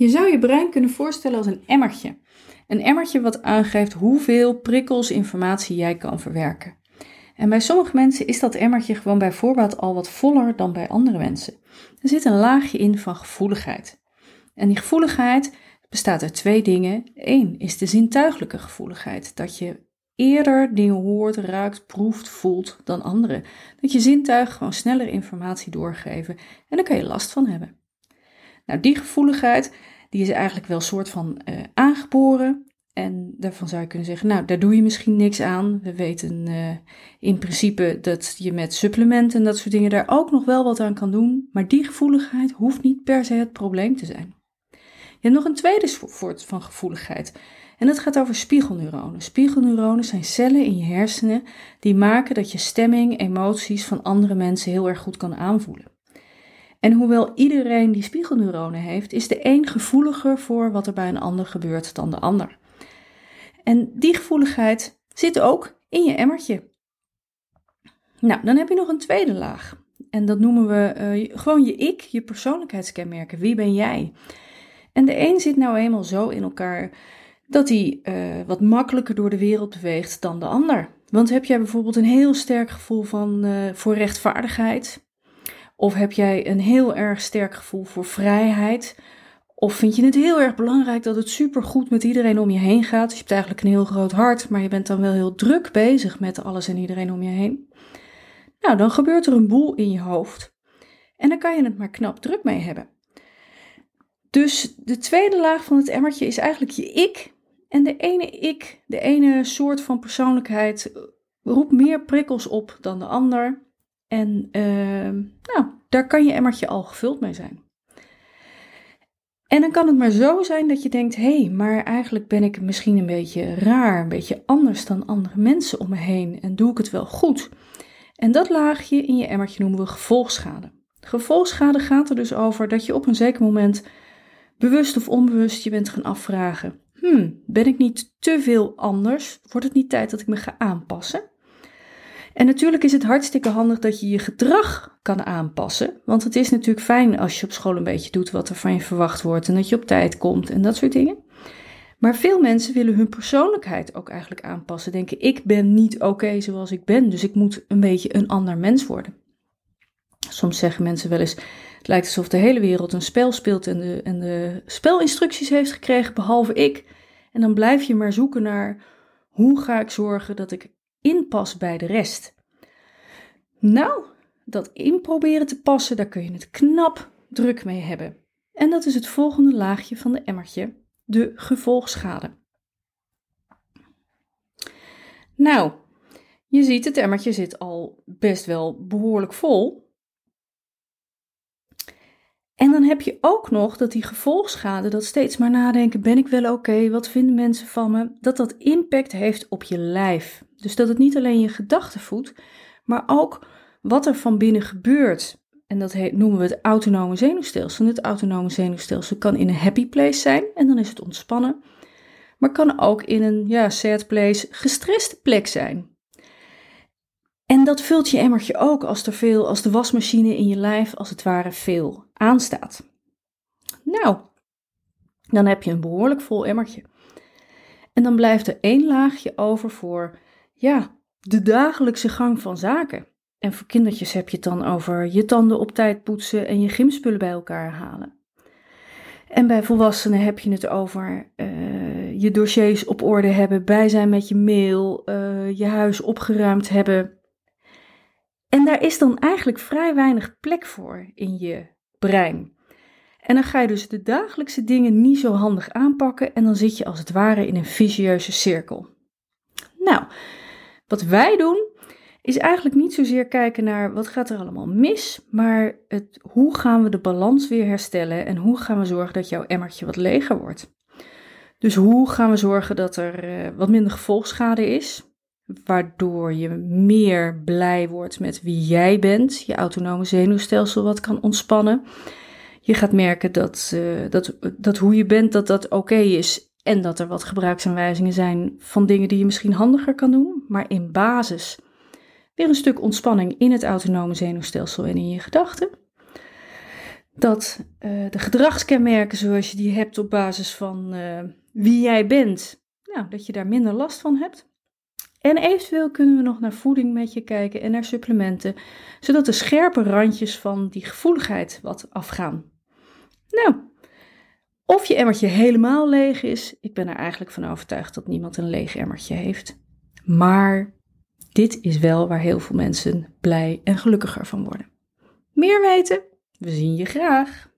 Je zou je brein kunnen voorstellen als een emmertje. Een emmertje wat aangeeft hoeveel prikkels informatie jij kan verwerken. En bij sommige mensen is dat emmertje gewoon bij voorbaat al wat voller dan bij andere mensen. Er zit een laagje in van gevoeligheid. En die gevoeligheid bestaat uit twee dingen. Eén is de zintuigelijke gevoeligheid, dat je eerder dingen hoort, ruikt, proeft, voelt dan anderen. Dat je zintuigen gewoon sneller informatie doorgeven en daar kan je last van hebben. Nou, die gevoeligheid die is eigenlijk wel een soort van uh, aangeboren. En daarvan zou je kunnen zeggen, nou, daar doe je misschien niks aan. We weten uh, in principe dat je met supplementen en dat soort dingen daar ook nog wel wat aan kan doen. Maar die gevoeligheid hoeft niet per se het probleem te zijn. Je hebt nog een tweede soort van gevoeligheid. En dat gaat over spiegelneuronen. Spiegelneuronen zijn cellen in je hersenen die maken dat je stemming, emoties van andere mensen heel erg goed kan aanvoelen. En hoewel iedereen die spiegelneuronen heeft, is de een gevoeliger voor wat er bij een ander gebeurt dan de ander. En die gevoeligheid zit ook in je emmertje. Nou, dan heb je nog een tweede laag. En dat noemen we uh, gewoon je ik, je persoonlijkheidskenmerken. Wie ben jij? En de een zit nou eenmaal zo in elkaar dat hij uh, wat makkelijker door de wereld beweegt dan de ander. Want heb jij bijvoorbeeld een heel sterk gevoel van, uh, voor rechtvaardigheid? Of heb jij een heel erg sterk gevoel voor vrijheid? Of vind je het heel erg belangrijk dat het supergoed met iedereen om je heen gaat? Dus je hebt eigenlijk een heel groot hart, maar je bent dan wel heel druk bezig met alles en iedereen om je heen. Nou, dan gebeurt er een boel in je hoofd. En dan kan je het maar knap druk mee hebben. Dus de tweede laag van het emmertje is eigenlijk je ik. En de ene ik, de ene soort van persoonlijkheid, roept meer prikkels op dan de ander. En uh, nou, daar kan je emmertje al gevuld mee zijn. En dan kan het maar zo zijn dat je denkt: hé, hey, maar eigenlijk ben ik misschien een beetje raar, een beetje anders dan andere mensen om me heen en doe ik het wel goed. En dat laagje in je emmertje noemen we gevolgschade. Gevolgschade gaat er dus over dat je op een zeker moment bewust of onbewust je bent gaan afvragen: hmm, ben ik niet te veel anders? Wordt het niet tijd dat ik me ga aanpassen? En natuurlijk is het hartstikke handig dat je je gedrag kan aanpassen. Want het is natuurlijk fijn als je op school een beetje doet wat er van je verwacht wordt en dat je op tijd komt en dat soort dingen. Maar veel mensen willen hun persoonlijkheid ook eigenlijk aanpassen. Denken, ik ben niet oké zoals ik ben, dus ik moet een beetje een ander mens worden. Soms zeggen mensen wel eens, het lijkt alsof de hele wereld een spel speelt en de, en de spelinstructies heeft gekregen, behalve ik. En dan blijf je maar zoeken naar, hoe ga ik zorgen dat ik inpas bij de rest. Nou, dat inproberen te passen, daar kun je het knap druk mee hebben. En dat is het volgende laagje van de emmertje, de gevolgschade. Nou, je ziet, het emmertje zit al best wel behoorlijk vol. En dan heb je ook nog dat die gevolgschade, dat steeds maar nadenken, ben ik wel oké, wat vinden mensen van me, dat dat impact heeft op je lijf. Dus dat het niet alleen je gedachten voedt, maar ook wat er van binnen gebeurt. En dat noemen we het autonome zenuwstelsel. het autonome zenuwstelsel kan in een happy place zijn en dan is het ontspannen. Maar kan ook in een ja, sad place, gestreste plek zijn. En dat vult je emmertje ook als er veel, als de wasmachine in je lijf als het ware veel aanstaat. Nou, dan heb je een behoorlijk vol emmertje. En dan blijft er één laagje over voor, ja, de dagelijkse gang van zaken. En voor kindertjes heb je het dan over je tanden op tijd poetsen en je gymspullen bij elkaar halen. En bij volwassenen heb je het over uh, je dossiers op orde hebben, bij zijn met je mail, uh, je huis opgeruimd hebben. En daar is dan eigenlijk vrij weinig plek voor in je brein. En dan ga je dus de dagelijkse dingen niet zo handig aanpakken en dan zit je als het ware in een vicieuze cirkel. Nou, wat wij doen is eigenlijk niet zozeer kijken naar wat gaat er allemaal mis, maar het, hoe gaan we de balans weer herstellen en hoe gaan we zorgen dat jouw emmertje wat leger wordt. Dus hoe gaan we zorgen dat er uh, wat minder gevolgschade is, waardoor je meer blij wordt met wie jij bent, je autonome zenuwstelsel wat kan ontspannen. Je gaat merken dat, uh, dat, dat hoe je bent, dat dat oké is en dat er wat gebruiksaanwijzingen zijn van dingen die je misschien handiger kan doen, maar in basis weer een stuk ontspanning in het autonome zenuwstelsel en in je gedachten. dat uh, de gedragskenmerken zoals je die hebt op basis van uh, wie jij bent, nou, dat je daar minder last van hebt. En eventueel kunnen we nog naar voeding met je kijken en naar supplementen, zodat de scherpe randjes van die gevoeligheid wat afgaan. Nou, of je emmertje helemaal leeg is, ik ben er eigenlijk van overtuigd dat niemand een leeg emmertje heeft. Maar dit is wel waar heel veel mensen blij en gelukkiger van worden. Meer weten? We zien je graag.